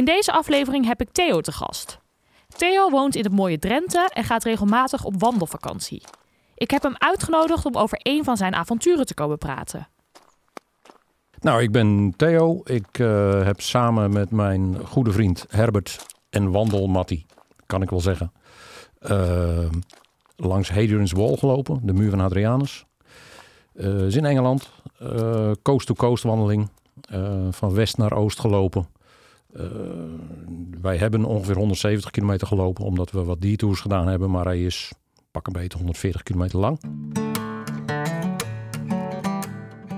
In deze aflevering heb ik Theo te gast. Theo woont in het mooie Drenthe en gaat regelmatig op wandelvakantie. Ik heb hem uitgenodigd om over een van zijn avonturen te komen praten. Nou, ik ben Theo. Ik uh, heb samen met mijn goede vriend Herbert en wandelmattie, kan ik wel zeggen, uh, langs Hadrian's Wall gelopen, de muur van Hadrianus. Uh, is in Engeland, coast-to-coast wandeling, van west naar oost gelopen. Uh, wij hebben ongeveer 170 kilometer gelopen, omdat we wat detours gedaan hebben. Maar hij is pak een beetje 140 kilometer lang.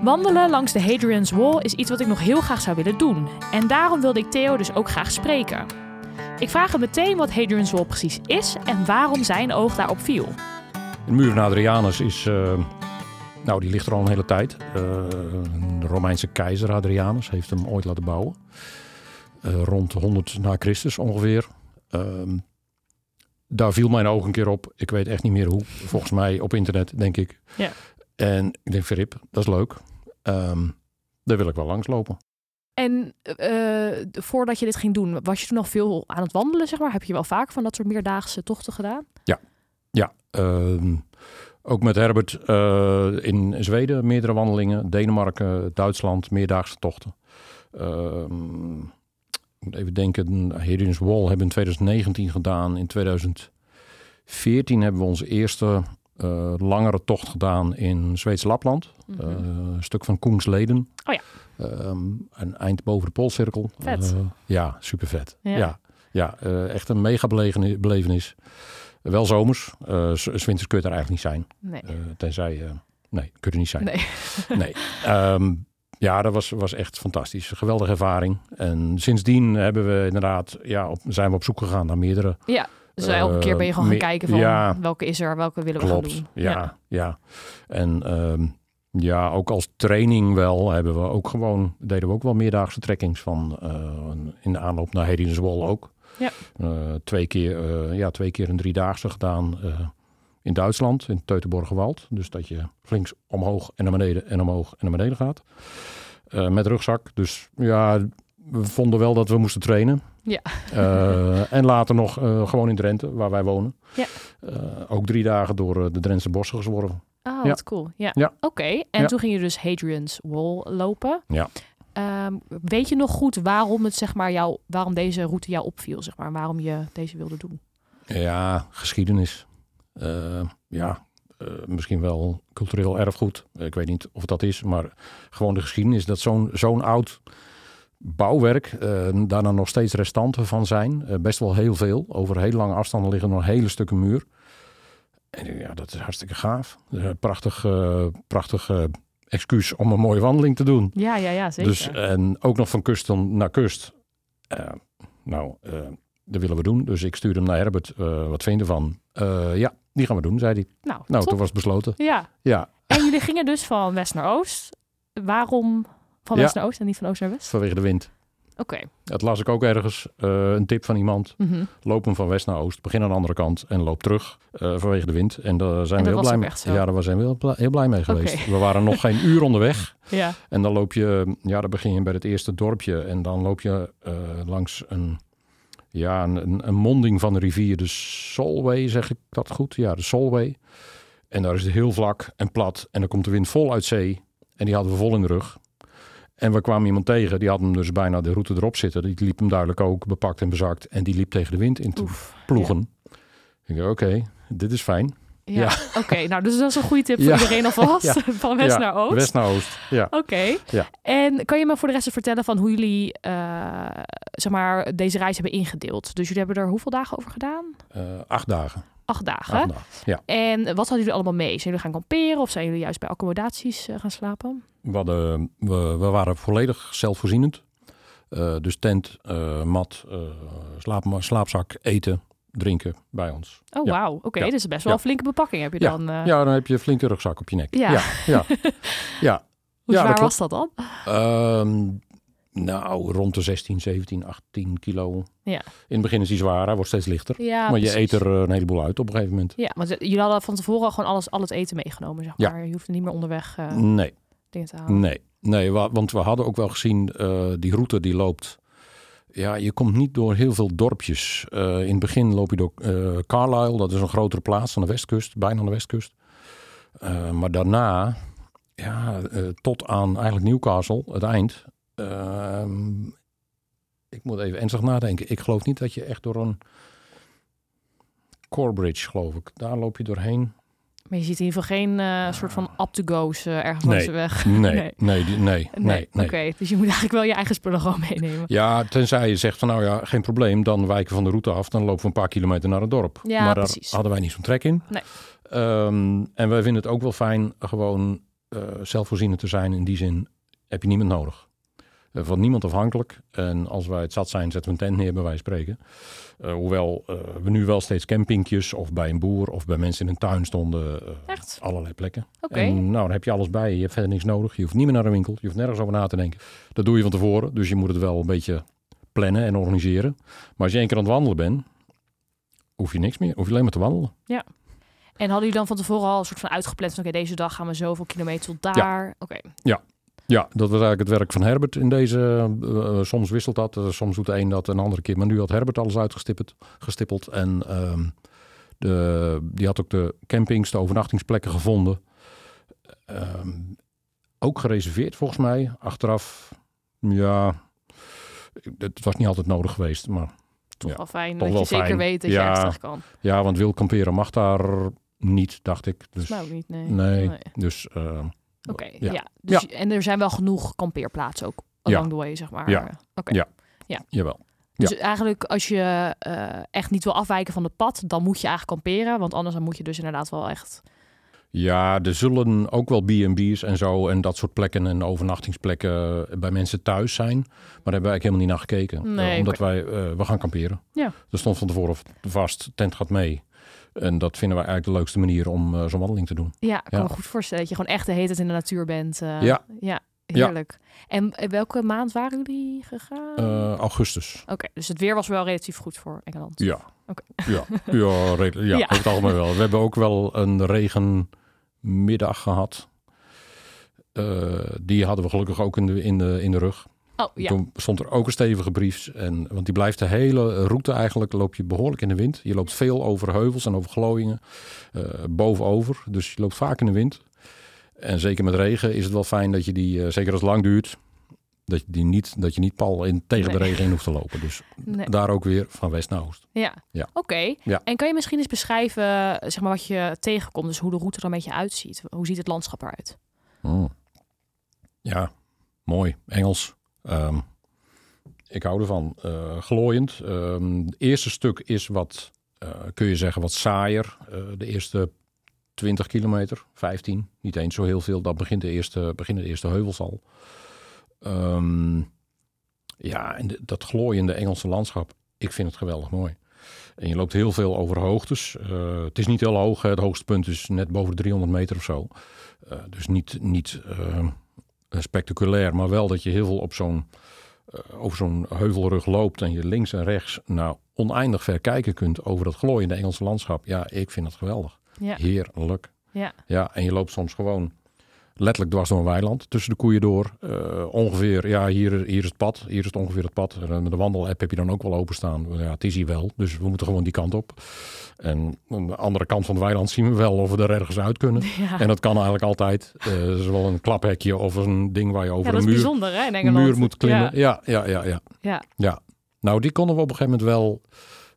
Wandelen langs de Hadrian's Wall is iets wat ik nog heel graag zou willen doen. En daarom wilde ik Theo dus ook graag spreken. Ik vraag hem meteen wat Hadrian's Wall precies is en waarom zijn oog daarop viel. De muur van Hadrianus is, uh, nou die ligt er al een hele tijd. Uh, de Romeinse keizer Hadrianus heeft hem ooit laten bouwen. Uh, rond 100 na Christus ongeveer. Uh, daar viel mijn oog een keer op. Ik weet echt niet meer hoe. Volgens mij op internet, denk ik. Ja. En ik denk, Verrip, dat is leuk. Um, daar wil ik wel langslopen. En uh, voordat je dit ging doen, was je toen nog veel aan het wandelen, zeg maar? Heb je wel vaak van dat soort meerdaagse tochten gedaan? Ja, ja. Uh, ook met Herbert uh, in Zweden meerdere wandelingen. Denemarken, Duitsland, meerdaagse tochten. Ehm, even denken, Hadrian's Wall hebben we in 2019 gedaan. In 2014 hebben we onze eerste uh, langere tocht gedaan in Zweeds Lapland. Mm -hmm. uh, een stuk van Koensleden. Oh ja. Um, een eind boven de Poolcirkel. Vet. Uh, ja, super vet. Ja. Ja, ja, echt een mega belevenis. Wel zomers. Uh, S winters kun je er eigenlijk niet zijn. Nee. tenzij, nee, kun je er niet zijn. Nee. nee. Um, ja, dat was, was echt fantastisch. Geweldige ervaring. En sindsdien hebben we inderdaad, ja, op, zijn we op zoek gegaan naar meerdere. Ja, dus uh, elke keer ben je gewoon gaan kijken van ja, welke is er, welke willen klopt, we gaan doen. Ja, ja. ja. En um, ja, ook als training wel hebben we ook gewoon, deden we ook wel meerdaagse trekkings van uh, in de aanloop naar Hadrian's Wall ook. Ja. Uh, twee, keer, ja, twee keer een driedaagse gedaan in Duitsland, in Teutoburgerwald. Dus dat je links omhoog en naar beneden en omhoog en naar beneden gaat. Uh, met rugzak. Dus ja, we vonden wel dat we moesten trainen. Ja. Uh, en later nog uh, gewoon in Drenthe, waar wij wonen. Ja. ook drie dagen door de Drentse bossen gezworven. Oh, wat cool. Ja. ja. Oké, okay. en ja. toen ging je dus Hadrian's Wall lopen. Ja. Um, weet je nog goed waarom, het, zeg maar, jou, waarom deze route jou opviel? Zeg maar, waarom je deze wilde doen? Ja, geschiedenis. Ja, uh, misschien wel cultureel erfgoed. Ik weet niet of dat is, maar gewoon de geschiedenis dat zo'n zo'n oud bouwwerk, uh, daar dan nog steeds restanten van zijn. Uh, best wel heel veel. Over heel lange afstanden liggen nog hele stukken muur. En ja, dat is hartstikke gaaf. prachtig, prachtig excuus om een mooie wandeling te doen. Ja, ja, ja, zeker. Dus, en ook nog van kust naar kust. nou, dat willen we doen. Dus ik stuurde hem naar Herbert. wat vind je ervan? ja, die gaan we doen, zei hij. Nou, nou toen was het besloten. Ja. ja. En jullie gingen dus van west naar oost. Waarom van west Ja. naar oost en niet van oost naar west? Vanwege de wind. Oké. Dat las ik ook ergens. Uh, een tip van iemand. Mhm. Loop hem van west naar oost. Begin aan de andere kant en loop terug uh, vanwege de wind. En daar zijn En we heel blij mee. Ja, daar zijn we heel blij, heel blij mee geweest. We waren nog geen uur onderweg. Ja. En dan loop je, ja, dan begin je bij het eerste dorpje. En dan loop je uh, langs een, ja, een, een, monding van de rivier. De Solway, zeg ik dat goed? Ja, de Solway. En daar is het heel vlak en plat. En dan komt de wind vol uit zee. En die hadden we vol in de rug. En we kwamen iemand tegen, die had hem dus bijna de route erop zitten. Die liep hem duidelijk ook bepakt en bezakt. En die liep tegen de wind in te Oef. ploegen. Ik dacht, oké, dit is fijn. Ja. Ja. Oké, nou, dus dat is een goede tip voor Ja. iedereen alvast. Ja. Van west naar oost. West naar oost, ja. Oké. Ja. En kan je me voor de rest vertellen van hoe jullie uh, zeg maar, deze reis hebben ingedeeld? Dus jullie hebben er hoeveel dagen over gedaan? Uh, acht dagen. Acht dagen. Acht dagen, ja. En wat hadden jullie allemaal mee? Zijn jullie gaan kamperen of zijn jullie juist bij accommodaties uh, gaan slapen? We, hadden, we, we waren volledig zelfvoorzienend. Eh, dus tent, eh, mat, eh, slaap, slaapzak, eten, drinken bij ons. Oh, Ja. wauw. Oké, Ja. dus best wel Ja. een flinke bepakking heb je dan. eh. Ja, dan heb je een flinke rugzak op je nek. Ja. ja, ja. ja. Hoe zwaar dat was dat dan? Ehm, nou, rond de 16, 17, 18 kilo. Ja. In het begin is hij zwaar, hij wordt steeds lichter. Ja, maar je eet er eh, een heleboel uit op een gegeven moment. Ja, want jullie hadden van tevoren al gewoon alles, al het eten meegenomen, zeg Ja. maar. Je hoeft er niet meer onderweg eh, Nee, dingen te halen. nee, nee. wa- Want we hadden ook wel gezien, die route die loopt... Ja, je komt niet door heel veel dorpjes. Eh, in het begin loop je door eh, Carlisle, dat is een grotere plaats aan de westkust, bijna aan de westkust. Eh, maar daarna, ja, tot aan eigenlijk Newcastle, het eind. Ehm, ik moet even ernstig nadenken. Ik geloof niet dat je echt door een Corbridge, geloof ik. Daar loop je doorheen. Maar je ziet in ieder geval geen eh, soort van up-to-go's eh, ergens Nee. langs de weg. Nee, Nee. nee, nee, nee. Oké, dus je moet eigenlijk wel je eigen spullen gewoon meenemen. Ja, tenzij je zegt van nou ja, geen probleem, dan wijken we van de route af. Dan lopen we een paar kilometer naar het dorp. Ja, maar precies. daar hadden wij niet zo'n trek in. Nee. Ehm, en wij vinden het ook wel fijn gewoon eh zelfvoorzienend te zijn. In die zin heb je niemand nodig. Eh, van niemand afhankelijk. En als wij het zat zijn, zetten we een tent neer bij wijze van spreken. Eh, hoewel eh, we nu wel steeds campingjes of bij een boer of bij mensen in een tuin stonden. Echt? Allerlei plekken. Oké. En nou, dan heb je alles bij je. Je hebt verder niks nodig. Je hoeft niet meer naar de winkel. Je hoeft nergens over na te denken. Dat doe je van tevoren. Dus je moet het wel een beetje plannen en organiseren. Maar als je één keer aan het wandelen bent, hoef je niks meer. Hoef je alleen maar te wandelen. En hadden jullie dan van tevoren al een soort van uitgepland van oké, deze dag gaan we zoveel kilometer tot daar. Oké, Ja, dat was eigenlijk het werk van Herbert in deze. eh, eh, soms wisselt dat. eh, soms doet de een dat een andere keer. Maar nu had Herbert alles uitgestippeld. Gestippeld. En ehm, de, die had ook de campings, de overnachtingsplekken gevonden. Ehm, ook gereserveerd volgens mij. Achteraf, ja, het was niet altijd nodig geweest. Maar toch Ja, wel fijn toch dat je wel zeker fijn. weet dat Ja. je ergens kan. ja, want wild kamperen mag daar niet, dacht ik. Dus, ook niet, nee. nee, Nee. dus Oké, Ja. ja. Dus, En er zijn wel genoeg kampeerplaatsen ook along the way, zeg maar. Ja. Oké. Ja. jawel. Dus eigenlijk als je eh, echt niet wil afwijken van het pad, dan moet je eigenlijk kamperen. Want anders dan moet je dus inderdaad wel echt... Ja, er zullen ook wel B&B's en zo en dat soort plekken en overnachtingsplekken bij mensen thuis zijn. Maar daar hebben wij eigenlijk helemaal niet naar gekeken. Nee, omdat wij, eh, we gaan kamperen. Ja. Er stond van tevoren vast, tent gaat mee. En dat vinden wij eigenlijk de leukste manier om eh, zo'n wandeling te doen. Ja, ik kan Ja. me goed voorstellen dat je gewoon echt de hele tijd in de natuur bent. eh, Ja. Ja, heerlijk. En eh, welke maand waren jullie gegaan? Augustus. Oké, dus het weer was wel relatief goed voor Engeland. Ja. Oké. Ja, ja, redelijk- ja, Ja. over het algemeen wel. We hebben ook wel een regenmiddag gehad. Eh, die hadden we gelukkig ook in de, in de, in de rug. Oh, ja. Toen stond er ook een stevige brief. En, want die blijft de hele route eigenlijk, loop je behoorlijk in de wind. Je loopt veel over heuvels en over glooiingen, eh, bovenover. Dus je loopt vaak in de wind. En zeker met regen is het wel fijn dat je die, eh, zeker als het lang duurt, dat je, die niet, dat je niet pal in, tegen de regen in hoeft te lopen. Dus Nee. daar ook weer van west naar oost. Ja. Ja. Oké. Ja. En kan je misschien eens beschrijven zeg maar, wat je tegenkomt? Dus hoe de route er een beetje uitziet. Hoe ziet het landschap eruit? Oh. Ja, mooi. Engels. Ehm, ik hou ervan. Eh glooiend. Ehm, het eerste stuk is wat, eh, kun je zeggen, wat saaier. Eh, de eerste 20 kilometer, 15. Niet eens zo heel veel. Dat begint de eerste, beginnen de eerste heuvels al. Ehm, ja, en de- dat glooiende Engelse landschap. Ik vind het geweldig mooi. En je loopt heel veel over hoogtes. Het is niet heel hoog. Het hoogste punt is net boven de 300 meter of zo. Dus niet, niet spectaculair, maar wel dat je heel veel op zo'n, eh, over zo'n heuvelrug loopt en je links en rechts nou oneindig ver kijken kunt over dat glooiende Engelse landschap. Ja, ik vind het geweldig. Ja. Heerlijk. Ja. Ja, en je loopt soms gewoon letterlijk dwars door een weiland tussen de koeien door. Eh, ongeveer, ja, hier, hier is het pad. Hier is het ongeveer het pad. En de wandelapp heb je dan ook wel openstaan. Ja, het is hier wel, dus we moeten gewoon die kant op. En aan de andere kant van het weiland zien we wel of we er ergens uit kunnen. Ja. En dat kan eigenlijk altijd. Eh er is wel een klaphekje of een ding waar je ja, over dat is een muur, bijzonder hè, muur moet klimmen. Ja. Ja, ja, ja, ja. Ja. Nou, die konden we op een gegeven moment wel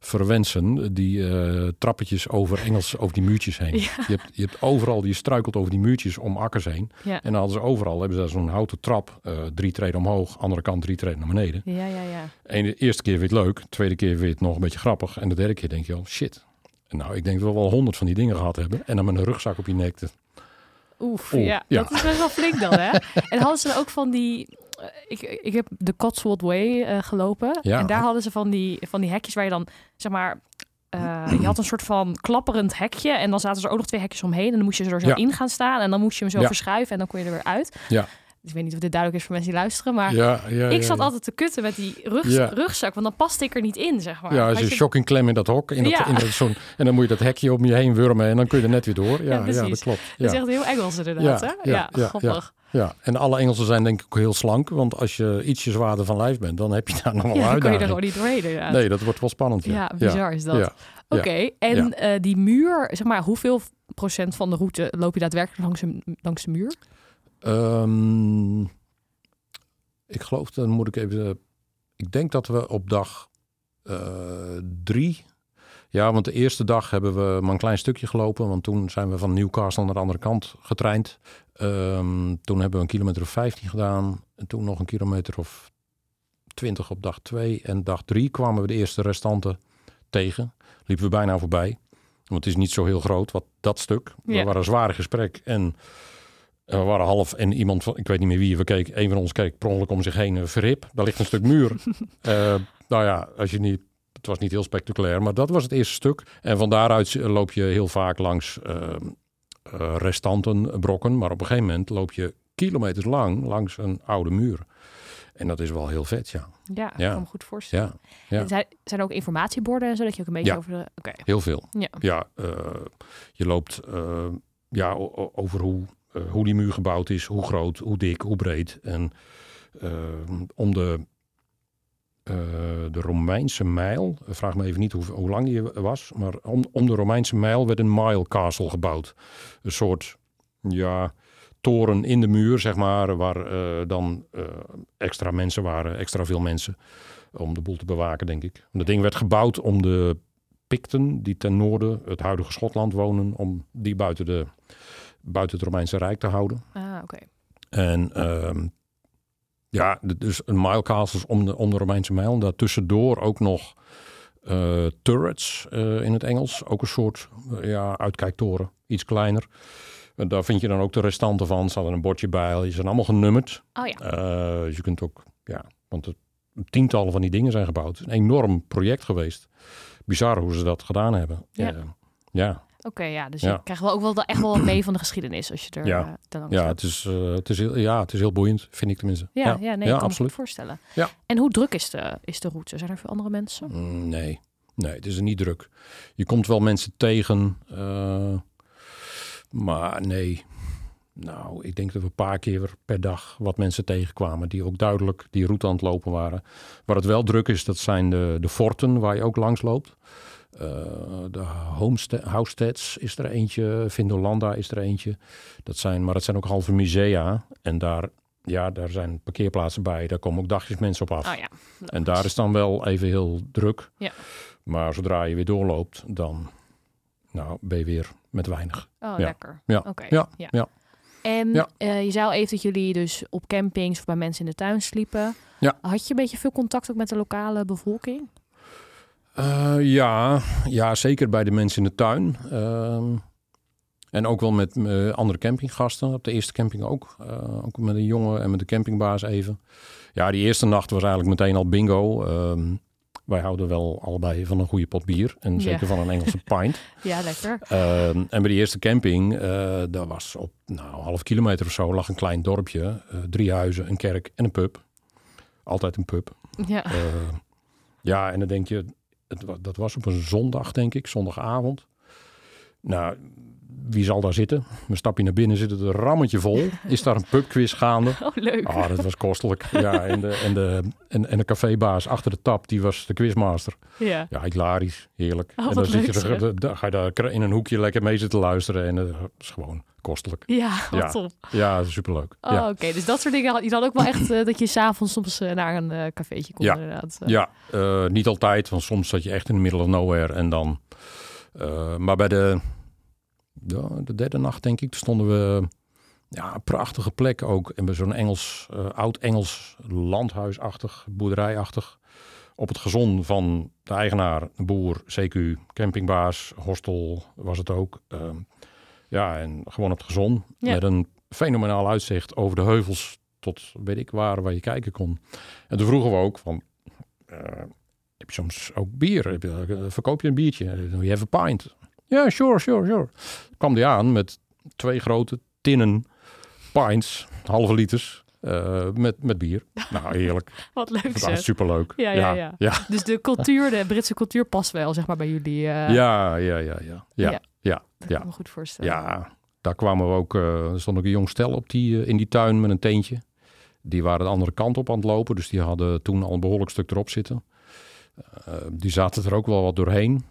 verwensen. Die eh, trappetjes over Engels, over die muurtjes heen. Ja. Je, hebt, je hebt overal, je struikelt over die muurtjes om akkers heen. Ja. En dan hadden ze overal, hebben ze zo'n houten trap, eh, drie treden omhoog, andere kant drie treden naar beneden. Ja, ja, ja. En de eerste keer je het leuk, de tweede keer je het nog een beetje grappig. En de derde keer denk je al, shit. Nou, ik denk dat we wel honderd van die dingen gehad hebben. En dan met een rugzak op je nek. te- Oef, Oeh, ja, ja. dat is best wel flink dan, hè? en hadden ze dan ook van die... eh, Ik, ik heb de Cotswold Way eh, gelopen. Ja. En daar hadden ze van die, van die hekjes waar je dan, zeg maar... eh, je had een soort van klapperend hekje en dan zaten er ook nog twee hekjes omheen. En dan moest je er zo Ja. in gaan staan en dan moest je hem zo Ja. verschuiven en dan kon je er weer uit. Ja. Ik weet niet of dit duidelijk is voor mensen die luisteren, maar Ja, ja, ik ja, zat ja. altijd te kutten met die rug, Ja. rugzak, want dan paste ik er niet in, zeg maar. Ja, als je je- shocking klem in dat hok. In dat, Ja. in dat zo'n, en dan moet je dat hekje om je heen wurmen en dan kun je er net weer door. Ja, ja, dat klopt. Dat is Ja. echt heel Engels inderdaad, Ja, hè? ja, Ja, ja, grappig. Ja. En alle Engelsen zijn denk ik ook heel slank. Want als je ietsje zwaarder van lijf bent, dan heb je daar nog wel Ja, dan kun je er uitdaging. gewoon niet doorheen inderdaad. Nee, dat wordt wel spannend. Ja, Ja, bizar is dat. Oké, en eh, die muur, zeg maar, hoeveel procent van de route loop je daadwerkelijk langs, een, langs de muur? Ehm, ik geloof, dan moet ik even. Ik denk dat we op dag eh, drie. Ja, want de eerste dag hebben we maar een klein stukje gelopen. Want toen zijn we van Newcastle naar de andere kant getraind. Ehm, toen hebben we een kilometer of 15 gedaan. En toen nog een kilometer of 20 op dag 2. En dag 3 kwamen we de eerste restanten tegen. Liepen we bijna voorbij. Want het is niet zo heel groot, wat dat stuk. We waren een zware gesprek. En we waren half en iemand van, ik weet niet meer wie, we keek, een van ons keek per ongeluk om zich heen, een verrip. Daar ligt een stuk muur. Eh, nou ja, als je niet, het was niet heel spectaculair, maar dat was het eerste stuk. En van daaruit loop je heel vaak langs eh, eh, restanten, brokken. Maar op een gegeven moment loop je kilometers lang langs een oude muur. En dat is wel heel vet, ja. Ja, ik kan me goed voorstellen. Ja, Zijn, zijn er ook informatieborden en zo, dat je ook een beetje over de... Oké, heel veel. ja. Ja, eh, je loopt eh, ja, over hoe, eh, hoe die muur gebouwd is, hoe groot, hoe dik, hoe breed. En eh, om de, eh, de Romeinse mijl, vraag me even niet hoe, hoe lang die was, maar om, om de Romeinse mijl werd een mile castle gebouwd. Een soort, ja, toren in de muur, zeg maar, waar eh, dan eh, extra mensen waren, extra veel mensen, om de boel te bewaken, denk ik. Dat ding werd gebouwd om de Picten, die ten noorden, het huidige Schotland wonen, om die buiten, de, buiten het Romeinse Rijk te houden. Ah, oké. En ehm, ja, dus een mile castles om de, om de Romeinse mijl. En daartussendoor ook nog eh, turrets eh, in het Engels. Ook een soort eh, ja, uitkijktoren, iets kleiner. En daar vind je dan ook de restanten van. Ze hadden een bordje bij. Die zijn allemaal genummerd. Oh ja, dus je kunt ook, ja, want het, tientallen van die dingen zijn gebouwd. Een enorm project geweest. Bizar hoe ze dat gedaan hebben. Ja. Ja, oké, ja. Dus Ja. je krijgt wel ook wel echt wel wat mee van de geschiedenis als je er Ja. langs ja, het is, eh, het is heel, ja, het is heel boeiend, vind ik tenminste. Ja, ja, nee, ik kan me voorstellen. Ja. En hoe druk is de, is de route? Zijn er veel andere mensen? Mm, Nee, nee, het is er niet druk. Je komt wel mensen tegen, eh, maar nee. Nou, ik denk dat we een paar keer per dag wat mensen tegenkwamen die ook duidelijk die route aan het lopen waren. Waar het wel druk is, dat zijn de, de forten waar je ook langs loopt. Eh, de Housesteads is er eentje, Vindolanda is er eentje. Dat zijn, maar het zijn ook halve musea. En daar, ja, daar zijn parkeerplaatsen bij. Daar komen ook dagjes mensen op af. Oh ja. En daar is dan wel even heel druk. Ja. Maar zodra je weer doorloopt, dan nou, ben je weer met weinig. Oh, Ja. lekker. Ja. Oké. Ja, ja. En Ja. eh, je zei al even dat jullie dus op campings of bij mensen in de tuin sliepen. Ja. Had je een beetje veel contact ook met de lokale bevolking? Eh, ja, ja, zeker bij de mensen in de tuin. Ehm, en ook wel met eh, andere campinggasten. Op de eerste camping ook. Eh, ook met een jongen en met de campingbaas even. Ja, die eerste nacht was eigenlijk meteen al bingo. Ehm, wij houden wel allebei van een goede pot bier. En Ja. zeker van een Engelse pint. Ja, lekker. Ehm, en bij die eerste camping, daar was op nou, half kilometer of zo, lag een klein dorpje. drie huizen, een kerk en een pub. Altijd een pub. Ja. Ja, en dan denk je, het, dat was op een zondag, denk ik, zondagavond. Nou, wie zal daar zitten? Dan stap je naar binnen, zit het een rammetje vol. Is daar een pubquiz gaande? Oh, leuk. Ah, dat was kostelijk. Ja, en de, en, de, en, en de cafébaas achter de tap, die was de quizmaster. Ja. Ja, hilarisch. Heerlijk. Oh, en dan, zit je dan ga je daar in een hoekje lekker mee zitten luisteren. En eh, dat is gewoon kostelijk. Ja, wat Ja. top. Ja, superleuk. Oh, ja. oké. Dus dat soort dingen had je dan ook wel echt eh, dat je s'avonds soms eh, naar een eh cafeetje kon Ja. inderdaad. Ja, niet altijd, want soms zat je echt in de middle of nowhere en dan. maar bij de, ja, de derde nacht, denk ik, stonden we. Ja, een prachtige plek ook. En bij zo'n Engels, oud-Engels landhuisachtig, boerderijachtig. Op het gezon van de eigenaar, boer, CQ, campingbaas, hostel was het ook. Ja, en gewoon op het gezon. Ja. Met een fenomenaal uitzicht over de heuvels tot weet ik waar, waar je kijken kon. En toen vroegen we ook van, eh, heb je soms ook bier? Heb je, eh, verkoop je een biertje? You have a pint? Ja, sure, sure, sure. Kwam die aan met twee grote tinnen pints, halve liters, eh, met, met bier. Nou, heerlijk. Wat leuk zeg. superleuk. Ja, ja, ja. Ja, Dus de cultuur, de Britse cultuur past wel, zeg maar, bij jullie. ja, ja, ja, ja. Ja, Ja. ja, Dat ja. kan ik me goed voorstellen. ja. Daar kwamen we ook, eh, er stond ook een jong stel op die, eh, in die tuin met een teentje. Die waren de andere kant op aan het lopen, dus die hadden toen al een behoorlijk stuk erop zitten. Eh, die zaten er ook wel wat doorheen.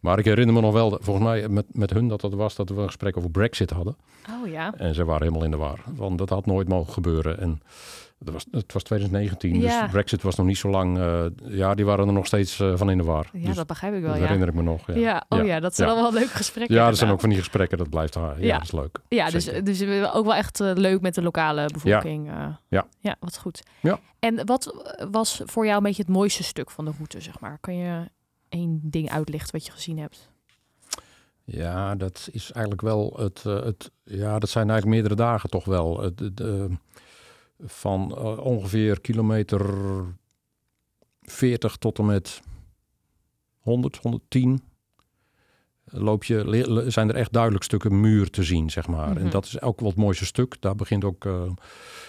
Maar ik herinner me nog wel, dat- volgens mij met, met hun dat dat was, dat we een gesprek over Brexit hadden. Oh ja. En ze waren helemaal in de war. Want dat had nooit mogen gebeuren. En dat was, het was 2019, Ja. dus Brexit was nog niet zo lang. eh, ja, die waren er nog steeds eh, van in de war. Ja, dus dat begrijp ik wel, dat ja. herinner ik me nog. Ja, Ja, oh ja, dat zijn wel leuke gesprekken. Ja, dat zijn ook van die gesprekken, dat blijft haar. Ja, Ja. dat is leuk. Ja, dus, Zeker. dus we- ook wel echt eh, leuk met de lokale bevolking. eh. Ja. Ja, wat goed. Ja. En wat was voor jou een beetje het mooiste stuk van de route, zeg maar? Kan je één ding uitlichten wat je gezien hebt? Ja, dat is eigenlijk wel het, eh, het. Ja, dat zijn eigenlijk meerdere dagen toch wel. Het, het, eh, van eh, ongeveer kilometer 40 tot en met 100, 110. Loop je, zijn er echt duidelijk stukken muur te zien, zeg maar. Mhm. En dat is ook wel het mooiste stuk. Daar begint ook eh,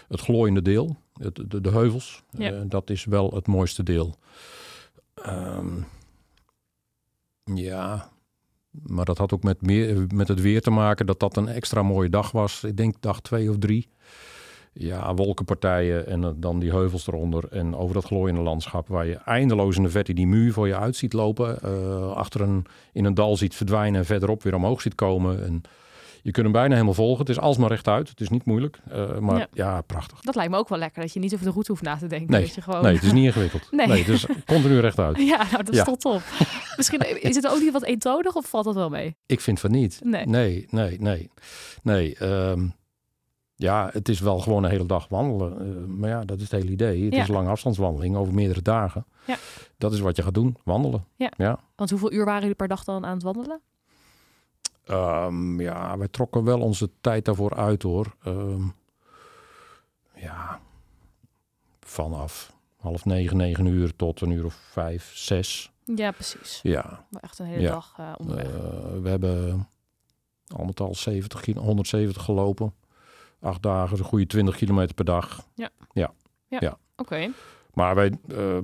het glooiende deel, het, de, de heuvels. Ja. Eh, dat is wel het mooiste deel. Ehm, ja, maar dat had ook met, meer, met het weer te maken dat dat een extra mooie dag was. Ik denk dag twee of drie. Ja, wolkenpartijen en dan die heuvels eronder. En over dat glooiende landschap waar je eindeloos in de verte die muur voor je uit ziet lopen. eh, achter een, in een dal ziet verdwijnen en verderop weer omhoog ziet komen. En je kunt hem bijna helemaal volgen. Het is alsmaar rechtuit. Het is niet moeilijk. eh, maar Ja. ja. prachtig. Dat lijkt me ook wel lekker, dat je niet over de route hoeft na te denken. Nee, dat je gewoon... Nee, het is niet ingewikkeld. Nee. Nee, het is continu rechtuit. Ja, nou, dat is Ja. tot top. Misschien is het ook niet wat eentonig of valt dat wel mee? Ik vind van niet. Nee. Nee, nee, nee. nee ehm, ja, het is wel gewoon een hele dag wandelen. Eh, maar ja, dat is het hele idee. Het Ja. is een lange afstandswandeling over meerdere dagen. Ja. Dat is wat je gaat doen, wandelen. Ja. Ja, Want hoeveel uur waren jullie per dag dan aan het wandelen? Ehm, ja wij trokken wel onze tijd daarvoor uit hoor. Ehm, ja, vanaf half negen, negen uur tot een uur of vijf, zes. Ja, precies. Ja, echt een hele Ja. dag eh, onderweg. Eh, we hebben al met al 70, kilo- 170 gelopen. Acht dagen, een goede 20 kilometer per dag. Oké, Maar wij, eh,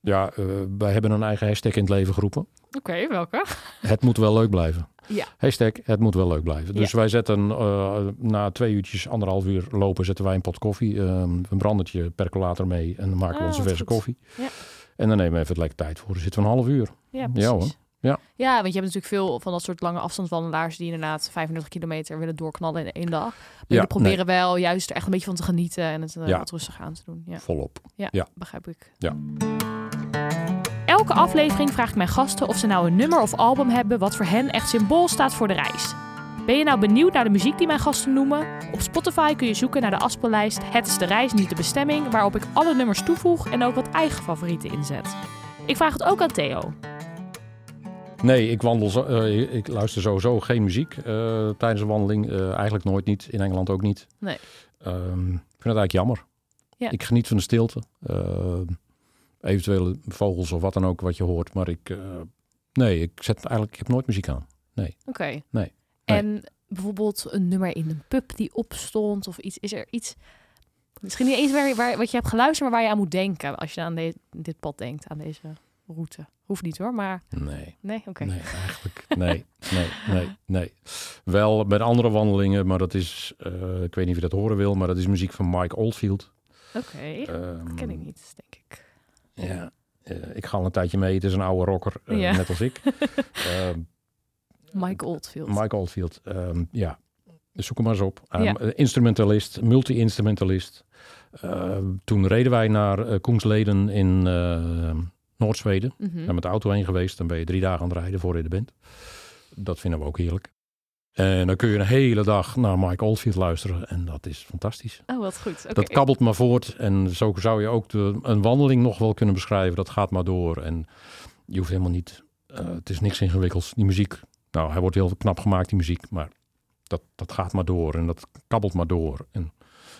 ja, eh, wij hebben een eigen hashtag in het leven geroepen. oké, welke? Het moet wel leuk blijven. Ja. Hashtag het moet wel leuk blijven. Dus wij zetten eh, na twee uurtjes, anderhalf uur lopen, zetten wij een pot koffie. eh, een brandertje percolator mee en dan maken we Ah, onze verse goed. koffie. Ja. En dan nemen we even het lekker tijd voor. Dan zitten we een half uur. Ja, precies. Ja, hoor. Ja. ja, want je hebt natuurlijk veel van dat soort lange afstandswandelaars die inderdaad 35 kilometer willen doorknallen in één dag. Maar jullie proberen wel juist er echt een beetje van te genieten en het Ja. wat rustig aan te doen. Ja, Volop. ja, Ja. begrijp ik. Ja. Elke aflevering vraag ik mijn gasten of ze nou een nummer of album hebben wat voor hen echt symbool staat voor de reis. Ben je nou benieuwd naar de muziek die mijn gasten noemen? Op Spotify kun je zoeken naar de afspeellijst Het is de reis, niet de bestemming, waarop ik alle nummers toevoeg en ook wat eigen favorieten inzet. Ik vraag het ook aan Theo. Nee, ik, wandel zo, eh, ik luister sowieso geen muziek eh, tijdens een wandeling. Eh, eigenlijk nooit niet. In Engeland ook niet. Nee. Ehm, ik vind het eigenlijk jammer. Ja. Ik geniet van de stilte. Eh, eventuele vogels of wat dan ook wat je hoort. Maar ik, nee, ik zet eigenlijk, ik heb nooit muziek aan. Oké. Nee. En bijvoorbeeld een nummer in een pub die opstond of iets. Is er iets... Misschien niet eens waar, waar, wat je hebt geluisterd, maar waar je aan moet denken als je aan de- dit pad denkt, aan deze route. Hoeft niet hoor, maar Nee, nee, oké. nee, eigenlijk. Nee, nee, nee, nee. Wel bij andere wandelingen, maar dat is, eh, ik weet niet of je dat horen wil, maar dat is muziek van Mike Oldfield. Oké, Ehm, dat ken ik niet, denk ik. Ja, eh, ik ga al een tijdje mee. Het is een oude rocker, eh, Ja. net als ik. Ehm, Mike Oldfield. Mike Oldfield, ehm, ja. Zoek hem maar eens op. Ehm, Ja. Instrumentalist, multi-instrumentalist. Ehm, toen reden wij naar Koensleden in Noord-Zweden. Mhm. Daar met de auto heen geweest. Dan ben je drie dagen aan het rijden voor je er bent. Dat vinden we ook heerlijk. En dan kun je een hele dag naar Mike Oldfield luisteren. En dat is fantastisch. Oh, wat goed. Dat kabbelt maar voort. En zo zou je ook de, een wandeling nog wel kunnen beschrijven. Dat gaat maar door. En je hoeft helemaal niet... eh, het is niks ingewikkelds. Die muziek... Nou, hij wordt heel knap gemaakt, die muziek. Maar dat, dat gaat maar door en dat kabbelt maar door. En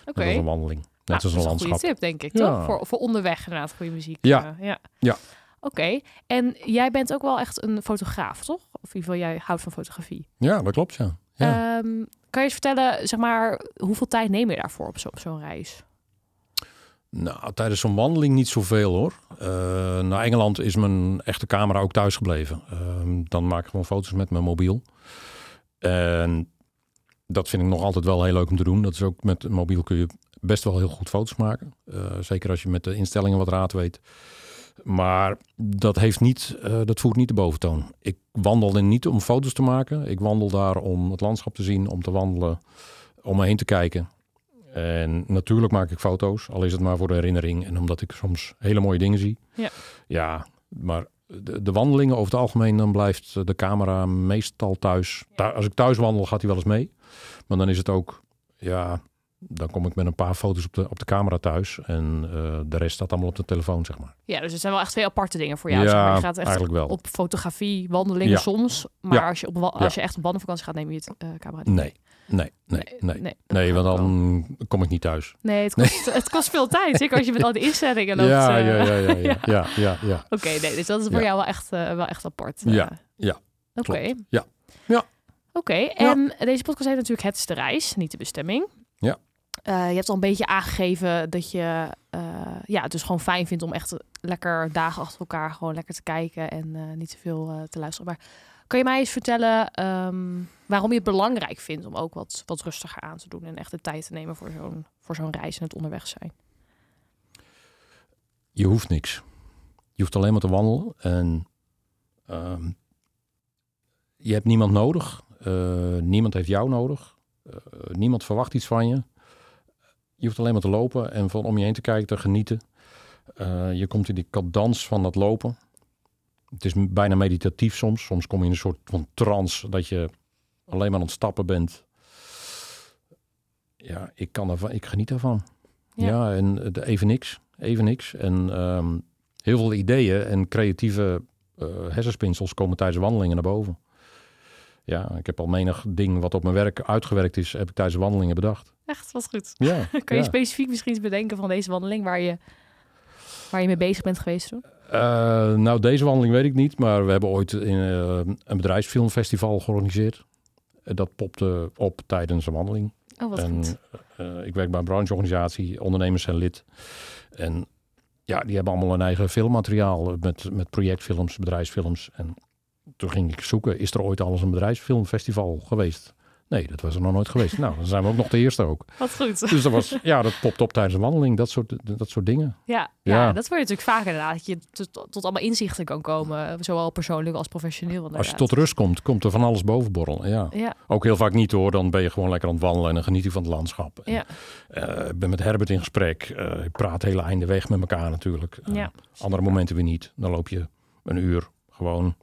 Oké. net als een wandeling. Net Nou, als dat een is een landschap. goede tip, denk ik, Ja. toch? Voor, voor onderweg inderdaad, goede muziek. Ja. eh, ja. Ja. Oké. En jij bent ook wel echt een fotograaf, toch? Of in ieder geval, jij houdt van fotografie. Ja, dat klopt, ja. ja. Ehm, kan je eens vertellen, zeg maar, hoeveel tijd neem je daarvoor op zo- op zo'n reis? Nou, tijdens zo'n wandeling niet zoveel hoor. Eh, naar Engeland is mijn echte camera ook thuis gebleven. Ehm, dan maak ik gewoon foto's met mijn mobiel. En dat vind ik nog altijd wel heel leuk om te doen. Dat is ook met een mobiel kun je best wel heel goed foto's maken. Eh, zeker als je met de instellingen wat raad weet. Maar dat, heeft niet, eh, dat voert niet de boventoon. Ik wandel er niet om foto's te maken. Ik wandel daar om het landschap te zien, om te wandelen, om me heen te kijken. En natuurlijk maak ik foto's, al is het maar voor de herinnering. En omdat ik soms hele mooie dingen zie. Ja. Ja, maar de, de wandelingen over het algemeen, dan blijft de camera meestal thuis. Thu- Als ik thuis wandel, gaat hij wel eens mee. Maar dan is het ook, ja, dan kom ik met een paar foto's op de, op de camera thuis. En eh, de rest staat allemaal op de telefoon, zeg maar. Ja, dus het zijn wel echt twee aparte dingen voor jou. ja, zeg maar. Je gaat echt eigenlijk wel. op fotografie, wandelingen Ja. soms. Maar Ja. als, je op, als je echt op wandelvakantie gaat, neem je het eh, camera niet Nee, nee, nee, nee. Nee, Nee, want wel. dan kom ik niet thuis. Nee, het kost, het kost veel tijd. Zeker als je met al die instellingen loopt. ja, eh. ja, ja, ja, ja, ja. ja. Oké, nee, dus dat is voor jou wel echt, wel echt apart. Ja, ja, Oké. Ja. Ja. Oké, en deze podcast heet natuurlijk Het is de reis, niet de bestemming. Ja. Eh, je hebt al een beetje aangegeven dat je eh, ja, het dus gewoon fijn vindt om echt lekker dagen achter elkaar gewoon lekker te kijken en eh, niet te veel te luisteren. Maar kan je mij eens vertellen ehm, waarom je het belangrijk vindt om ook wat, wat rustiger aan te doen en echt de tijd te nemen voor zo'n, voor zo'n reis en het onderweg zijn? Je hoeft niks. Je hoeft alleen maar te wandelen. En ehm, je hebt niemand nodig. Niemand heeft jou nodig. Niemand verwacht iets van je. Je hoeft alleen maar te lopen en van om je heen te kijken, te genieten. Eh, je komt in die cadans van dat lopen. Het is bijna meditatief soms. Soms kom je in een soort van trance dat je alleen maar aan het stappen bent. Ja, ik, kan ervan, ik geniet ervan. Ja. Ja, en even niks. Even niks. En ehm, heel veel ideeën en creatieve eh, hersenspinsels komen tijdens wandelingen naar boven. Ja, ik heb al menig ding wat op mijn werk uitgewerkt is, heb ik tijdens wandelingen bedacht. Echt, wat goed. Ja, Kan je ja. specifiek misschien eens bedenken van deze wandeling waar je, waar je mee bezig bent geweest toen? Eh, nou, deze wandeling weet ik niet, maar we hebben ooit in, eh, een bedrijfsfilmfestival georganiseerd. Eh, Dat popte op tijdens een wandeling. Oh, wat en goed. ik werk bij een brancheorganisatie, ondernemers zijn lid. En ja, die hebben allemaal een eigen filmmateriaal met, met projectfilms, bedrijfsfilms. En toen ging ik zoeken, is er ooit al eens een bedrijfsfilmfestival geweest? Nee, dat was er nog nooit geweest. nou, dan zijn we ook nog de eerste ook. Wat goed. Dus dat was, ja, dat popt op tijdens een wandeling, dat soort, dat soort dingen. Ja, ja. Ja. dat word je natuurlijk vaker inderdaad. Dat je tot, tot allemaal inzichten kan komen. Zowel persoonlijk als professioneel. Als je tot rust komt, komt er van alles boven borrelen. Ja. Ja, Ook heel vaak niet hoor, dan ben je gewoon lekker aan het wandelen en dan geniet je van het landschap. En, ja, eh, ik ben met Herbert in gesprek. Eh, ik praat hele einde weg met elkaar natuurlijk. Eh, ja. Andere momenten weer niet. Dan loop je een uur gewoon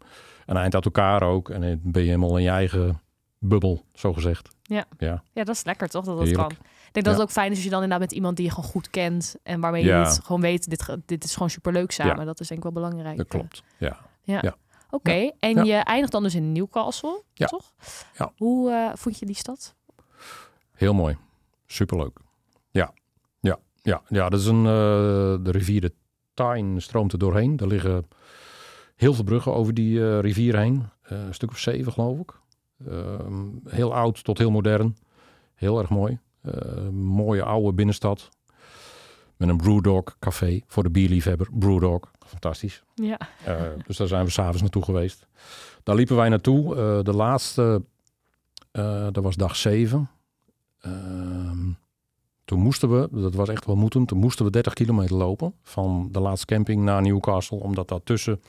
een eind uit elkaar ook. En dan ben je helemaal in je eigen bubbel, zo gezegd. Ja. Ja, ja, dat is lekker toch? Dat dat Heerlijk. kan. Ik denk dat Ja. het ook fijn is als je dan inderdaad met iemand die je gewoon goed kent. En waarmee je Ja. het gewoon weet, dit, dit is gewoon superleuk samen. Dat is denk ik wel belangrijk. dat klopt. Ja. Oké, en Ja. je eindigt dan dus in Newcastle, Ja. toch? Ja. Hoe eh, vond je die stad? Heel mooi. Superleuk. Ja, ja, ja, ja. Dat is een, eh, de rivier de Tyne stroomt er doorheen. Er liggen heel veel bruggen over die eh, rivier heen. Eh, een stuk of zeven, geloof ik. Ehm, heel oud tot heel modern. Heel erg mooi. Eh, mooie oude binnenstad. Met een Brewdog café voor de bierliefhebber. Brewdog, fantastisch. Ja, Eh, dus daar zijn we s'avonds naartoe geweest. Daar liepen wij naartoe. De laatste, dat was dag 7. toen moesten we, dat was echt wel moeten, toen moesten we 30 kilometer lopen van de laatste camping naar Newcastle. Omdat daartussen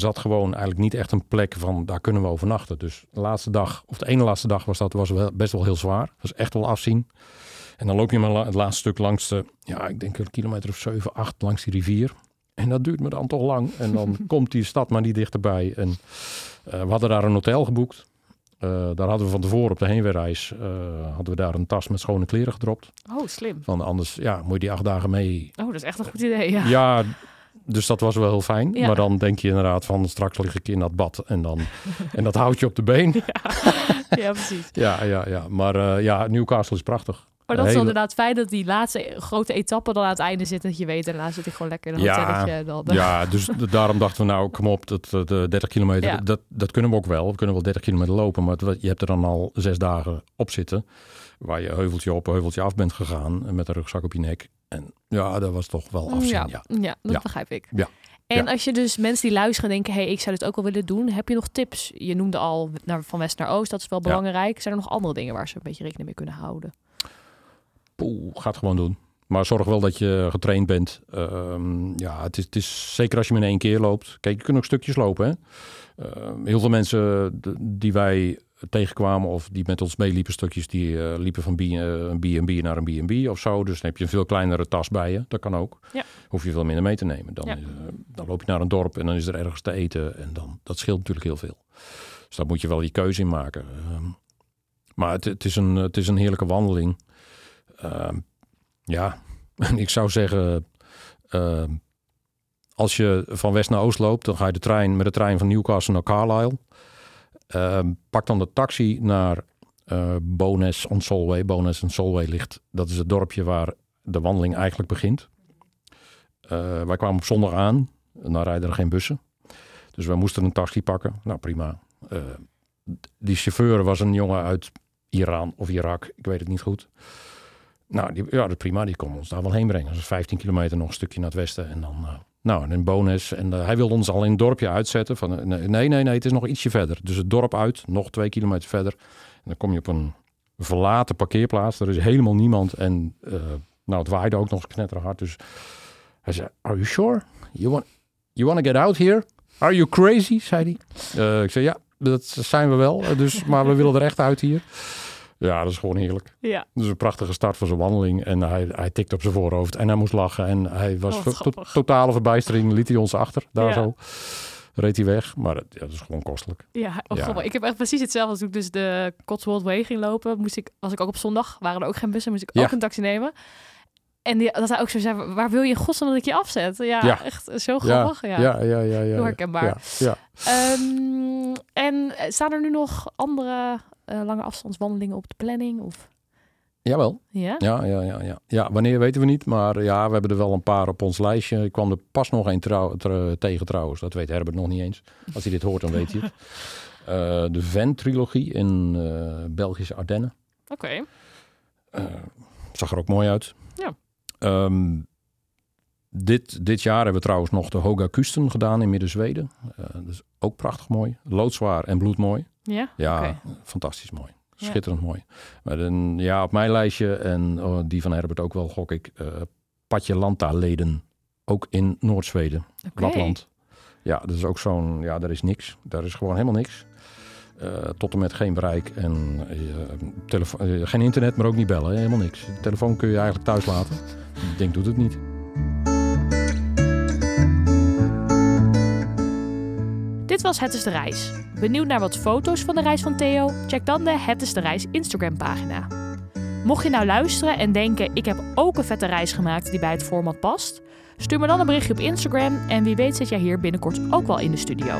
zat gewoon eigenlijk niet echt een plek van daar kunnen we overnachten. Dus de laatste dag, of de ene laatste dag was dat was wel, best wel heel zwaar. Dat was echt wel afzien. En dan loop je maar la- het laatste stuk langs de, ja, ik denk een kilometer of 7, 8 langs die rivier. En dat duurt me dan toch lang. En dan komt die stad maar niet dichterbij. En eh, we hadden daar een hotel geboekt. Eh, daar hadden we van tevoren op de heenweerreis eh, hadden we daar een tas met schone kleren gedropt. oh slim. Van anders, ja, moet je die acht dagen mee. Oh, dat is echt een goed idee. Ja, Ja, dus dat was wel heel fijn. Ja. Maar dan denk je inderdaad van straks lig ik in dat bad en, dan, en dat houdt je op de been. ja, precies. Ja, ja, ja. Maar eh, ja, Newcastle is prachtig. Maar dat is Hele- inderdaad fijn dat die laatste grote etappe dan aan het einde zit. Dat je weet, daarna zit ik gewoon lekker in een Ja, hotelletje. Dan, Ja, dus daarom dachten we nou, kom op, dat, dat, eh, 30 kilometer, Ja. dat, dat kunnen we ook wel. We kunnen wel 30 kilometer lopen, maar het- je hebt er dan al zes dagen op zitten. Waar je heuveltje op, heuveltje af bent gegaan en met een rugzak op je nek. En ja, dat was toch wel afzien, ja, ja. ja, dat Ja. begrijp ik. Ja. En Ja. als je dus mensen die luisteren denken, hey, ik zou dit ook wel willen doen. Heb je nog tips? Je noemde al naar, van west naar oost, dat is wel Ja. belangrijk. Zijn er nog andere dingen waar ze een beetje rekening mee kunnen houden? Poeh, ga het gewoon doen. Maar zorg wel dat je getraind bent. Ehm, ja, het is, het is zeker als je maar in één keer loopt. Kijk, je kunt ook stukjes lopen. Hè? Ehm, heel veel mensen die wij tegenkwamen of die met ons meeliepen, stukjes, die eh, liepen van B- eh, een B&B naar een B&B of zo. Dus dan heb je een veel kleinere tas bij je. Dat kan ook. Ja. Hoef je veel minder mee te nemen. Dan, Ja. eh, dan loop je naar een dorp en dan is er ergens te eten. En dan, dat scheelt natuurlijk heel veel. Dus daar moet je wel je keuze in maken. Ehm, maar het, het, is een, het is een heerlijke wandeling. Ehm, ja, en ik zou zeggen, ehm, als je van west naar oost loopt, dan ga je de trein met de trein van Newcastle naar Carlisle. Ehm, pak dan de taxi naar eh Bowness on Solway. Bowness on Solway ligt, dat is het dorpje waar de wandeling eigenlijk begint. Eh, wij kwamen op zondag aan, en dan rijden er geen bussen. Dus wij moesten een taxi pakken. Nou, prima. Eh, die chauffeur was een jongen uit Iran of Irak, ik weet het niet goed. Nou, die, ja, dat prima. Die kon ons daar wel heen brengen. Is 15 kilometer nog een stukje naar het westen. En dan, nou, en een bonus. En eh, hij wilde ons al in het dorpje uitzetten. Van, eh, nee, nee, nee, het is nog ietsje verder. Dus het dorp uit, nog twee kilometer verder. En dan kom je op een verlaten parkeerplaats. Er is helemaal niemand. En eh, nou, het waaide ook nog eens knetterhard. Dus hij zei, are you sure? You want, you want to get out here? Are you crazy? zei hij. Ik zei, ja, dat zijn we wel. Dus, maar we willen er echt uit hier. Ja, dat is gewoon heerlijk. Ja, Dus een prachtige start voor zijn wandeling. En hij, hij tikte op zijn voorhoofd en hij moest lachen. En hij was Oh, to- totale verbijstering. Liet hij ons achter, daar Ja. zo. Reed hij weg. Maar het- ja, dat is gewoon kostelijk. ja, oh, Ja. ik heb echt precies hetzelfde. Toen ik dus de Cotswold Way ging lopen, moest ik, was ik ook op zondag, waren er ook geen bussen, moest ik Ja. ook een taxi nemen. En die, dat hij ook zo zei, waar wil je in godsnaam dat ik je afzet? Ja, Ja. echt zo grappig. Ja. ja, ja, ja. ja, herkenbaar. Ehm, en staan er nu nog andere eh, lange afstandswandelingen op de planning? Of, Jawel. ja? Ja, ja, ja, ja. Ja, wanneer weten we niet. Maar ja, we hebben er wel een paar op ons lijstje. Ik kwam er pas nog trouw, tr- tegen trouwens. Dat weet Herbert nog niet eens. Als hij dit hoort, dan weet hij het. Eh, de Ven-trilogie in eh, Belgische Ardennen. Oké. Eh, zag er ook mooi uit. Ja. Ehm, dit, dit jaar hebben we trouwens nog de Hoga Kusten gedaan in Midden-Zweden. Eh, dat is ook prachtig mooi. Loodzwaar en bloedmooi. Ja? Ja, fantastisch mooi. Ja. Schitterend mooi. Maar een, ja, op mijn lijstje en oh, die van Herbert ook wel, gok ik, eh Patje Lanta-leden. Ook in Noord-Zweden, Oké. Lapland. Ja, dat is ook zo'n, ja, daar is niks. Daar is gewoon helemaal niks. Eh, tot en met geen bereik en eh, eh, geen internet, maar ook niet bellen. hè, Helemaal niks. De telefoon kun je eigenlijk thuis laten. Het ding doet het niet. Dit was Het is de Reis. Benieuwd naar wat foto's van de reis van Theo? Check dan de Het is de Reis Instagram pagina. Mocht je nou luisteren en denken ik heb ook een vette reis gemaakt die bij het format past, stuur me dan een berichtje op Instagram en wie weet zit jij hier binnenkort ook wel in de studio.